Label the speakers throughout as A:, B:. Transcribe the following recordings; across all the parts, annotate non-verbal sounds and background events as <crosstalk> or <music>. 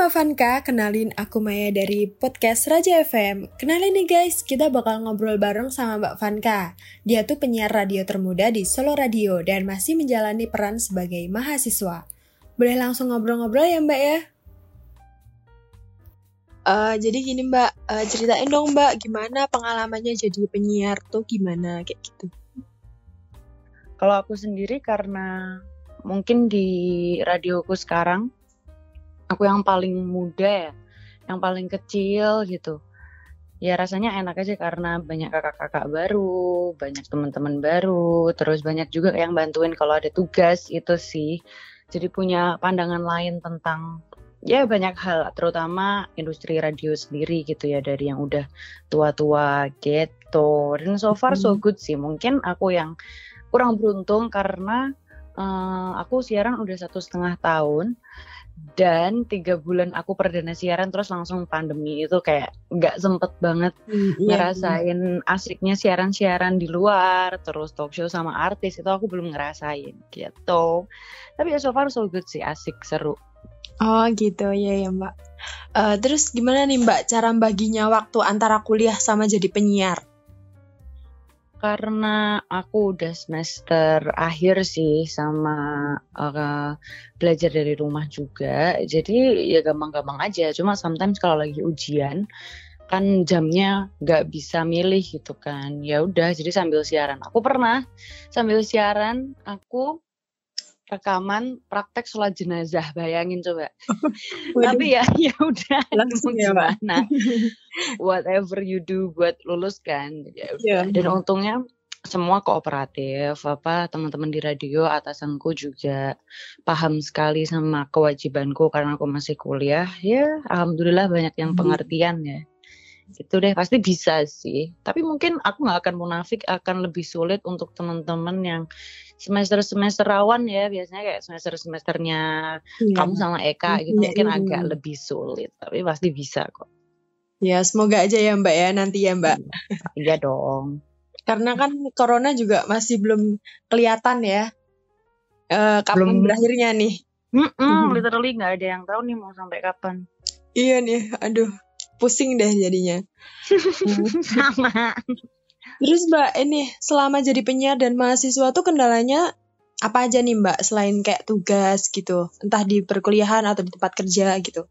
A: Mbak Vanka, kenalin aku Maya dari podcast Raja FM. Kenalin nih guys, kita bakal ngobrol bareng sama Mbak Vanka. Dia tuh penyiar radio termuda di Solo Radio dan masih menjalani peran sebagai mahasiswa. Boleh langsung ngobrol-ngobrol ya Mbak ya?
B: Uh, jadi gini Mbak, uh, ceritain dong Mbak gimana pengalamannya jadi penyiar tuh gimana kayak gitu.
C: Kalau aku sendiri karena mungkin di radioku sekarang aku yang paling muda ya, yang paling kecil gitu. Ya rasanya enak aja karena banyak kakak-kakak baru, banyak teman-teman baru, terus banyak juga yang bantuin kalau ada tugas itu sih. Jadi punya pandangan lain tentang ya banyak hal, terutama industri radio sendiri gitu ya dari yang udah tua-tua gitu. Dan so far so good sih. Mungkin aku yang kurang beruntung karena uh, aku siaran udah satu setengah tahun dan tiga bulan aku perdana siaran terus langsung pandemi. Itu kayak nggak sempet banget mm, iya, ngerasain iya. asiknya siaran-siaran di luar terus talk show sama artis. Itu aku belum ngerasain gitu. Tapi ya so far so good sih asik seru.
B: Oh gitu. Ya ya mbak. Uh, terus gimana nih mbak cara baginya waktu antara kuliah sama jadi penyiar
C: karena aku udah semester akhir sih sama uh, belajar dari rumah juga, jadi ya gampang-gampang aja. Cuma sometimes kalau lagi ujian kan jamnya nggak bisa milih gitu kan. Ya udah, jadi sambil siaran. Aku pernah sambil siaran aku rekaman praktek sholat jenazah bayangin coba. <laughs> Tapi ya ya udah langsung ya gimana? <laughs> Whatever you do buat lulus kan ya udah. Yeah. dan untungnya semua kooperatif apa teman-teman di radio atasanku juga paham sekali sama kewajibanku karena aku masih kuliah. Ya alhamdulillah banyak yang hmm. pengertian ya. Itu deh pasti bisa sih. Tapi mungkin aku nggak akan munafik akan lebih sulit untuk teman-teman yang semester semester rawan ya biasanya kayak semester semesternya ya. kamu sama Eka gitu ya, mungkin ya. agak lebih sulit tapi pasti bisa kok
B: ya semoga aja ya Mbak ya nanti ya Mbak
C: iya dong
B: karena kan corona juga masih belum kelihatan ya uh, kapan belum. berakhirnya nih
C: Mm -mm, literally nggak ada yang tahu nih mau sampai kapan.
B: Iya nih, aduh pusing deh jadinya. <laughs>
C: Sama.
B: Terus Mbak, ini selama jadi penyiar dan mahasiswa tuh kendalanya apa aja nih Mbak selain kayak tugas gitu, entah di perkuliahan atau di tempat kerja gitu?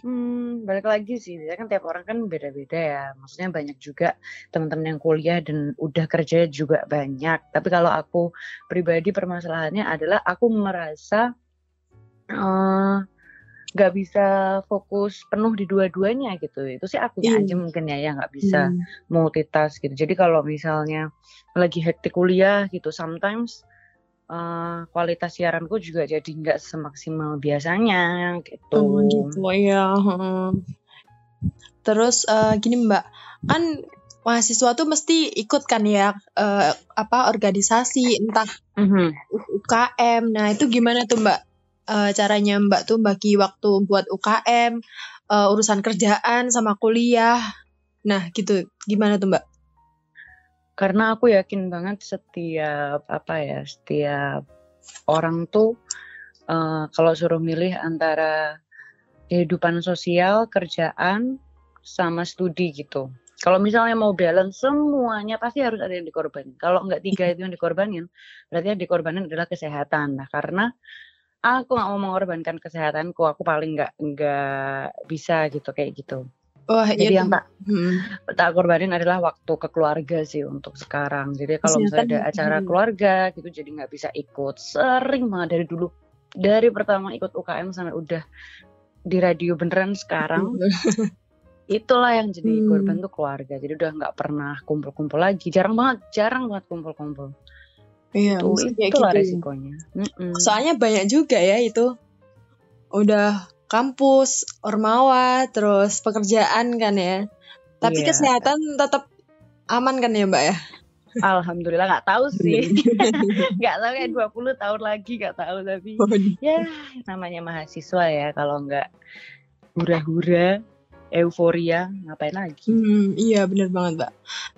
C: Hmm, balik lagi sih, kan tiap orang kan beda-beda ya. Maksudnya banyak juga teman-teman yang kuliah dan udah kerja juga banyak. Tapi kalau aku pribadi permasalahannya adalah aku merasa uh, nggak bisa fokus penuh di dua-duanya gitu. Itu sih aku mm. aja mungkin ya yang nggak bisa mm. multitask gitu. Jadi kalau misalnya lagi hektik kuliah gitu sometimes uh, kualitas siaranku juga jadi nggak semaksimal biasanya gitu.
B: Oh, gitu ya terus uh, gini mbak. Kan mahasiswa tuh mesti ikut kan ya uh, apa organisasi entah mm -hmm. UKM nah itu gimana tuh mbak uh, caranya Mbak tuh bagi waktu buat UKM, uh, eh, urusan kerjaan sama kuliah. Nah, gitu. Gimana tuh, Mbak?
C: Karena aku yakin banget setiap apa ya, setiap orang tuh uh, kalau suruh milih antara kehidupan sosial, kerjaan, sama studi gitu. Kalau misalnya mau balance semuanya pasti harus ada yang dikorbanin. Kalau nggak tiga itu yang dikorbanin, berarti yang dikorbanin adalah kesehatan. Nah, karena aku nggak mau mengorbankan kesehatanku aku paling nggak nggak bisa gitu kayak gitu
B: Wah,
C: jadi iya yang tak hmm. tak korbanin adalah waktu ke keluarga sih untuk sekarang. Jadi kalau misalnya ada acara hmm. keluarga gitu, jadi nggak bisa ikut. Sering banget dari dulu, dari pertama ikut UKM sampai udah di radio beneran sekarang. <laughs> itulah yang jadi hmm. korban tuh keluarga. Jadi udah nggak pernah kumpul-kumpul lagi. Jarang banget, jarang banget kumpul-kumpul.
B: Iya,
C: itu itu gitu. resikonya. Mm-mm.
B: Soalnya banyak juga ya itu. Udah kampus, ormawa, terus pekerjaan kan ya. Tapi yeah. kesehatan tetap aman kan ya, Mbak ya?
C: Alhamdulillah nggak tahu sih. <laughs> nggak tahu kayak 20 tahun lagi nggak tahu tapi ya namanya mahasiswa ya kalau nggak hura-hura euforia ngapain lagi
B: hmm, iya bener banget mbak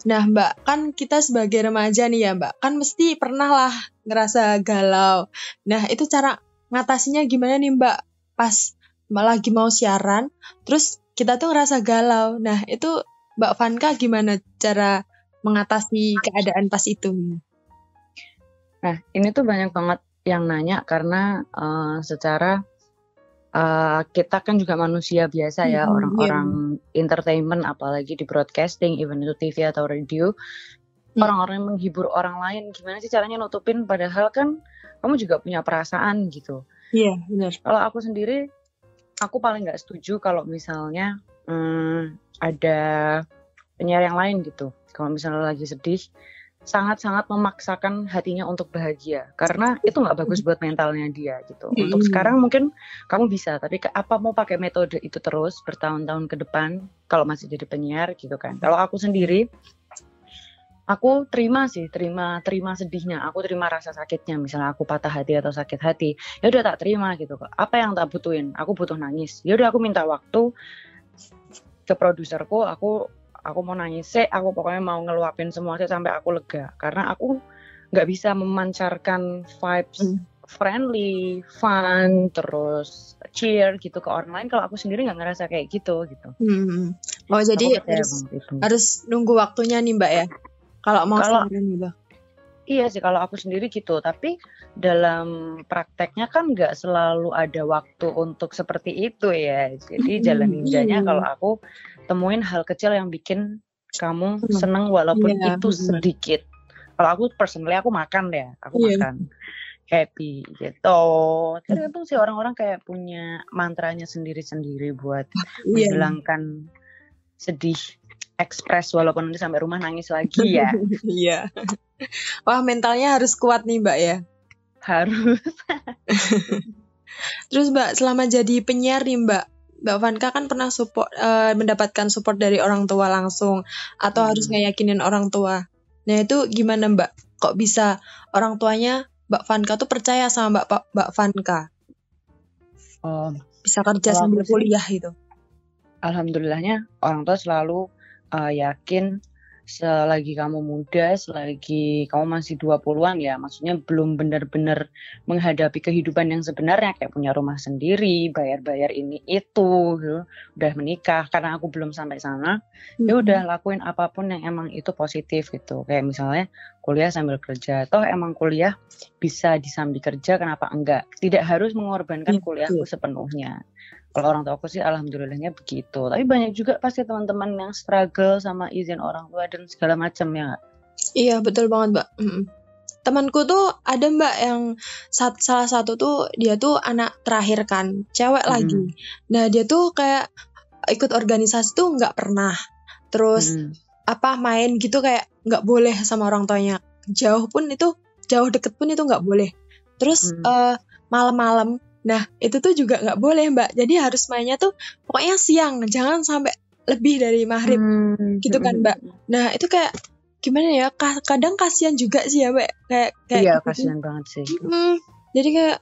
B: nah mbak kan kita sebagai remaja nih ya mbak kan mesti pernah lah ngerasa galau nah itu cara ngatasinya gimana nih mbak pas lagi mau siaran, terus kita tuh ngerasa galau. Nah, itu Mbak Vanka gimana cara mengatasi keadaan pas itu?
C: Nah, ini tuh banyak banget yang nanya karena uh, secara uh, kita kan juga manusia biasa ya, hmm, orang-orang yeah. entertainment apalagi di broadcasting, even itu TV atau radio, hmm. orang-orang yang menghibur orang lain, gimana sih caranya nutupin padahal kan kamu juga punya perasaan gitu.
B: Iya, yeah, benar.
C: Kalau aku sendiri aku paling nggak setuju kalau misalnya hmm, ada penyiar yang lain gitu. Kalau misalnya lagi sedih, sangat-sangat memaksakan hatinya untuk bahagia karena itu nggak bagus buat mentalnya dia gitu. Mm. Untuk sekarang mungkin kamu bisa, tapi apa mau pakai metode itu terus bertahun-tahun ke depan kalau masih jadi penyiar gitu kan? Kalau aku sendiri, aku terima sih, terima terima sedihnya, aku terima rasa sakitnya. Misalnya aku patah hati atau sakit hati, ya udah tak terima gitu. Apa yang tak butuhin? Aku butuh nangis. Ya udah aku minta waktu ke produserku, aku aku mau nangis sih aku pokoknya mau ngeluapin semua sih sampai aku lega. Karena aku nggak bisa memancarkan vibes hmm. friendly fun terus cheer gitu ke orang lain. Kalau aku sendiri nggak ngerasa kayak gitu gitu.
B: Hmm. oh jadi harus, harus nunggu waktunya nih mbak ya? Kalau mau kalau, gitu.
C: Iya sih kalau aku sendiri gitu, tapi dalam prakteknya kan nggak selalu ada waktu untuk seperti itu ya. Jadi jalan ninjanya kalau aku temuin hal kecil yang bikin kamu seneng walaupun yeah, itu sedikit. Kalau aku personally aku makan deh, aku yeah. makan happy gitu. Tergantung sih orang-orang kayak punya mantranya sendiri-sendiri buat yeah. menghilangkan sedih ekspres walaupun nanti sampai rumah nangis lagi ya. <laughs>
B: Iya. Wah mentalnya harus kuat nih mbak ya.
C: Harus. <laughs>
B: Terus mbak selama jadi penyiar nih mbak, Mbak Vanka kan pernah support uh, mendapatkan support dari orang tua langsung atau hmm. harus ngeyakinin orang tua. Nah itu gimana Mbak? Kok bisa orang tuanya Mbak Vanka tuh percaya sama Mbak Mbak Vanka?
C: Oh,
B: bisa kerja sambil kuliah itu.
C: Alhamdulillahnya orang tua selalu uh, yakin selagi kamu muda, selagi kamu masih 20-an ya, maksudnya belum benar-benar menghadapi kehidupan yang sebenarnya kayak punya rumah sendiri, bayar-bayar ini itu, gitu. udah menikah karena aku belum sampai sana, ya hmm. ya udah lakuin apa pun yang emang itu positif gitu. Kayak misalnya kuliah sambil kerja, toh emang kuliah bisa disambi kerja, kenapa enggak? Tidak harus mengorbankan iya, kuliahku sepenuhnya kalau orang tua aku sih alhamdulillahnya begitu. Tapi banyak juga pasti teman-teman yang struggle sama izin orang tua dan segala macam ya.
B: Iya betul banget mbak. Mm temanku tuh ada mbak yang salah satu tuh dia tuh anak terakhir kan cewek mm. lagi. Nah dia tuh kayak ikut organisasi tuh nggak pernah. Terus mm. apa main gitu kayak nggak boleh sama orang tuanya. Jauh pun itu jauh deket pun itu nggak boleh. Terus mm. uh, malam-malam Nah, itu tuh juga nggak boleh, Mbak. Jadi harus mainnya tuh pokoknya siang, jangan sampai lebih dari maghrib. Hmm. Gitu kan, Mbak. Nah, itu kayak gimana ya? Kadang kasihan juga sih ya, Mbak. Kayak kayak
C: Iya, gitu. kasihan banget sih.
B: Hmm, jadi kayak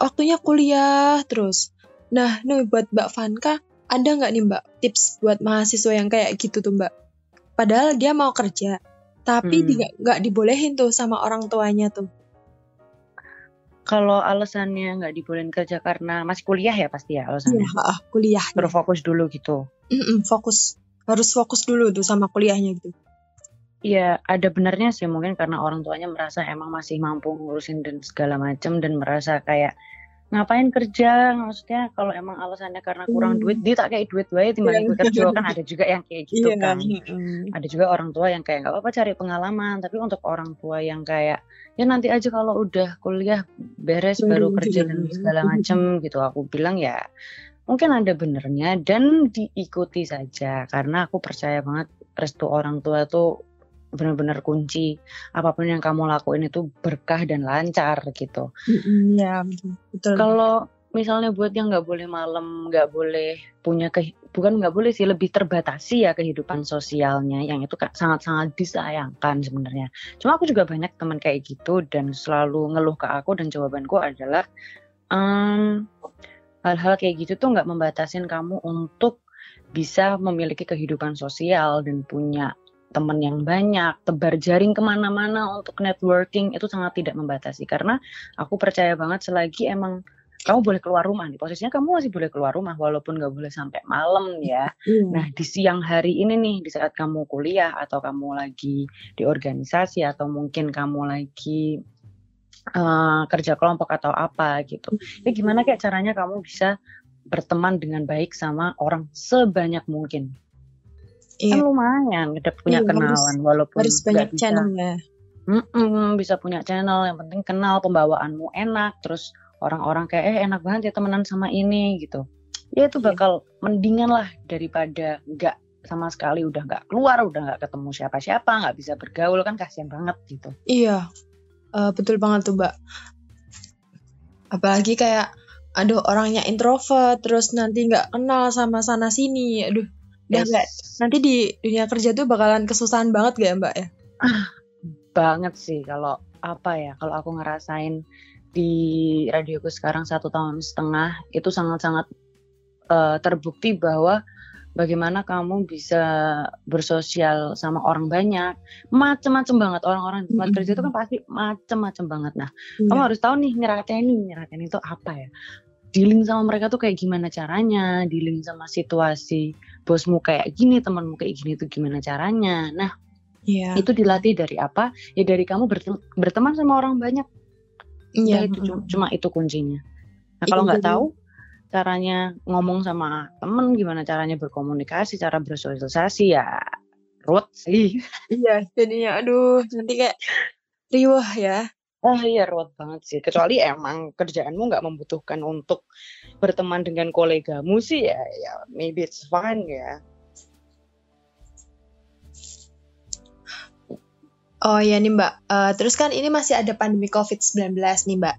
B: waktunya kuliah terus. Nah, nih buat Mbak Vanka, ada nggak nih Mbak tips buat mahasiswa yang kayak gitu tuh, Mbak? Padahal dia mau kerja, tapi hmm. nggak dibolehin tuh sama orang tuanya tuh
C: kalau alasannya nggak dibolehin kerja karena masih kuliah ya pasti ya alasannya.
B: Iya, kuliah.
C: Terus fokus dulu gitu.
B: Mm-mm, fokus. Harus fokus dulu tuh sama kuliahnya gitu.
C: Iya, ada benarnya sih mungkin karena orang tuanya merasa emang masih mampu ngurusin dan segala macam dan merasa kayak ngapain kerja maksudnya kalau emang alasannya karena kurang hmm. duit dia tak kayak duit wae timbang yeah. kerja kan ada juga yang kayak gitu yeah. kan mm. ada juga orang tua yang kayak nggak apa-apa cari pengalaman tapi untuk orang tua yang kayak ya nanti aja kalau udah kuliah beres mm. baru kerja dan segala macem <laughs> gitu aku bilang ya mungkin ada benernya dan diikuti saja karena aku percaya banget restu orang tua tuh benar-benar kunci apa pun yang kamu lakuin itu berkah dan lancar gitu.
B: Iya betul.
C: Kalau misalnya buat yang nggak boleh malam, nggak boleh punya ke, bukan nggak boleh sih lebih terbatasi ya kehidupan sosialnya yang itu sangat-sangat disayangkan sebenarnya. Cuma aku juga banyak teman kayak gitu dan selalu ngeluh ke aku dan jawabanku adalah hal hal-hal kayak gitu tuh nggak membatasin kamu untuk bisa memiliki kehidupan sosial dan punya teman yang banyak, tebar jaring ke mana-mana untuk networking itu sangat tidak membatasi. Karena aku percaya banget selagi emang kamu boleh keluar rumah nih posisinya kamu masih boleh keluar rumah walaupun nggak boleh sampai malam ya. Hmm. nah di siang hari ini nih di saat kamu kuliah atau kamu lagi di organisasi atau mungkin kamu lagi uh, kerja kelompok atau apa gitu ya gimana kayak caranya kamu bisa berteman dengan baik sama orang sebanyak mungkin Iya. Kan lumayan, kita punya iya, kenalan harus, walaupun
B: harus banyak channel ya.
C: Mm-mm, bisa punya channel, yang penting kenal pembawaanmu enak, terus orang-orang kayak eh enak banget ya temenan sama ini gitu. Ya itu iya. bakal iya. mendingan lah daripada nggak sama sekali udah nggak keluar, udah nggak ketemu siapa-siapa, nggak bisa bergaul kan kasihan banget gitu.
B: Iya, uh, betul banget tuh mbak. Apalagi kayak aduh orangnya introvert terus nanti nggak kenal sama sana sini aduh yes. gak, nanti di dunia kerja tuh bakalan kesusahan banget gak ya mbak ya?
C: Ah, banget sih kalau apa ya kalau aku ngerasain di radioku sekarang satu tahun setengah itu sangat-sangat uh, terbukti bahwa bagaimana kamu bisa bersosial sama orang banyak macem-macem banget orang-orang di tempat kerja itu kan pasti macem-macem banget nah yeah. kamu harus tahu nih nyerateni nyerateni itu apa ya dealing sama mereka tuh kayak gimana caranya dealing sama situasi bosmu kayak gini, temanmu kayak gini itu gimana caranya. Nah, yeah. itu dilatih dari apa? Ya dari kamu bertem berteman sama orang banyak. Iya. Yeah. itu cuma, cuma itu kuncinya. Nah, kalau nggak tahu caranya ngomong sama temen, gimana caranya berkomunikasi, cara bersosialisasi ya ruwet sih.
B: Iya, jadinya aduh nanti kayak riwah ya.
C: Ah iya ruwet banget sih. Kecuali emang kerjaanmu nggak membutuhkan untuk berteman dengan kolegamu sih ya, ya maybe it's fine ya.
B: Oh ya nih Mbak, uh, terus kan ini masih ada pandemi COVID-19 nih Mbak.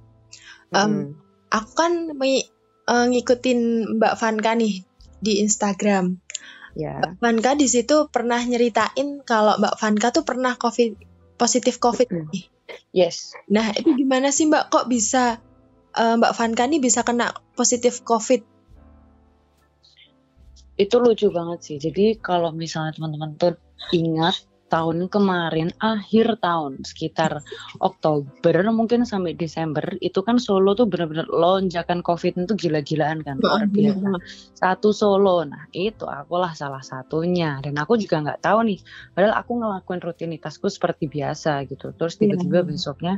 B: Um, hmm. Aku kan uh, ngikutin Mbak Vanka nih di Instagram. Ya. Mbak Vanka di situ pernah nyeritain kalau Mbak Vanka tuh pernah COVID positif COVID hmm. nih.
C: Yes.
B: Nah, itu gimana sih Mbak kok bisa uh, Mbak Vanka nih bisa kena positif COVID?
C: Itu lucu banget sih. Jadi kalau misalnya teman-teman tuh ingat tahun kemarin akhir tahun sekitar Oktober mungkin sampai Desember itu kan Solo tuh benar-benar lonjakan COVID itu gila-gilaan kan luar biasa satu Solo nah itu akulah salah satunya dan aku juga nggak tahu nih padahal aku ngelakuin rutinitasku seperti biasa gitu. Terus iya. tiba-tiba besoknya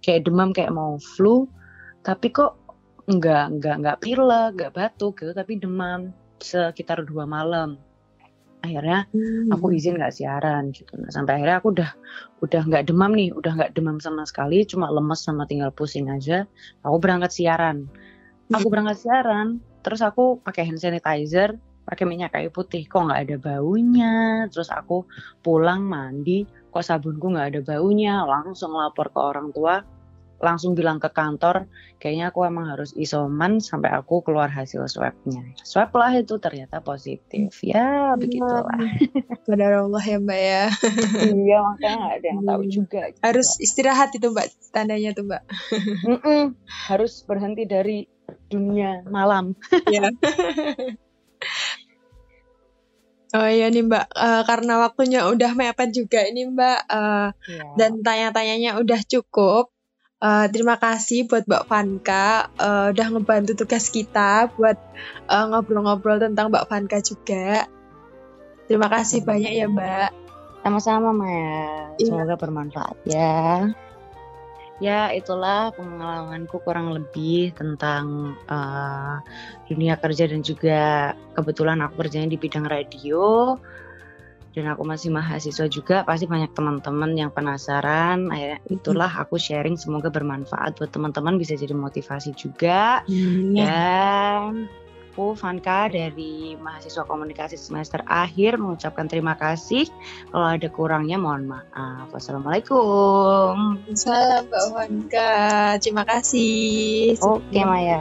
C: kayak demam kayak mau flu tapi kok nggak nggak nggak pilek nggak batuk gitu tapi demam sekitar dua malam akhirnya hmm. aku izin nggak siaran gitu. Nah sampai akhirnya aku udah udah nggak demam nih udah nggak demam sama sekali cuma lemes sama tinggal pusing aja. Aku berangkat siaran. Aku hmm. berangkat siaran terus aku pakai hand sanitizer pakai minyak kayu putih. Kok nggak ada baunya? Terus aku pulang mandi. Kok sabunku nggak ada baunya? Langsung lapor ke orang tua langsung bilang ke kantor kayaknya aku emang harus isoman sampai aku keluar hasil swabnya. Swab lah itu ternyata positif. Ya begitulah.
B: Benar. Allah ya mbak ya.
C: Iya makanya nggak ada yang tahu hmm. juga
B: gitu. harus istirahat itu mbak tandanya tuh mbak.
C: Mm -mm, harus berhenti dari dunia malam. Ya
B: Oh iya nih Mbak, uh, karena waktunya udah mepet juga ini Mbak, uh, ya. dan tanya-tanyanya udah cukup. Uh, terima kasih buat Mbak Vanka uh, udah ngebantu tugas kita buat eh, ngobrol-ngobrol uh, tentang Mbak Vanka juga. Terima kasih banyak ya Mbak.
C: Sama-sama Maya. Iya. Semoga bermanfaat ya. Ya itulah pengalamanku kurang lebih tentang uh, dunia kerja dan juga kebetulan aku kerjanya di bidang radio dan aku masih mahasiswa juga pasti banyak teman-teman yang penasaran. Akhirnya itulah aku sharing semoga bermanfaat buat teman-teman bisa jadi motivasi juga. Hmm. dan aku Vanka dari mahasiswa komunikasi semester akhir mengucapkan terima kasih. Kalau ada kurangnya mohon maaf. Wassalamualaikum.
B: Salam Mbak Vanka. Terima kasih.
C: Oke okay, Maya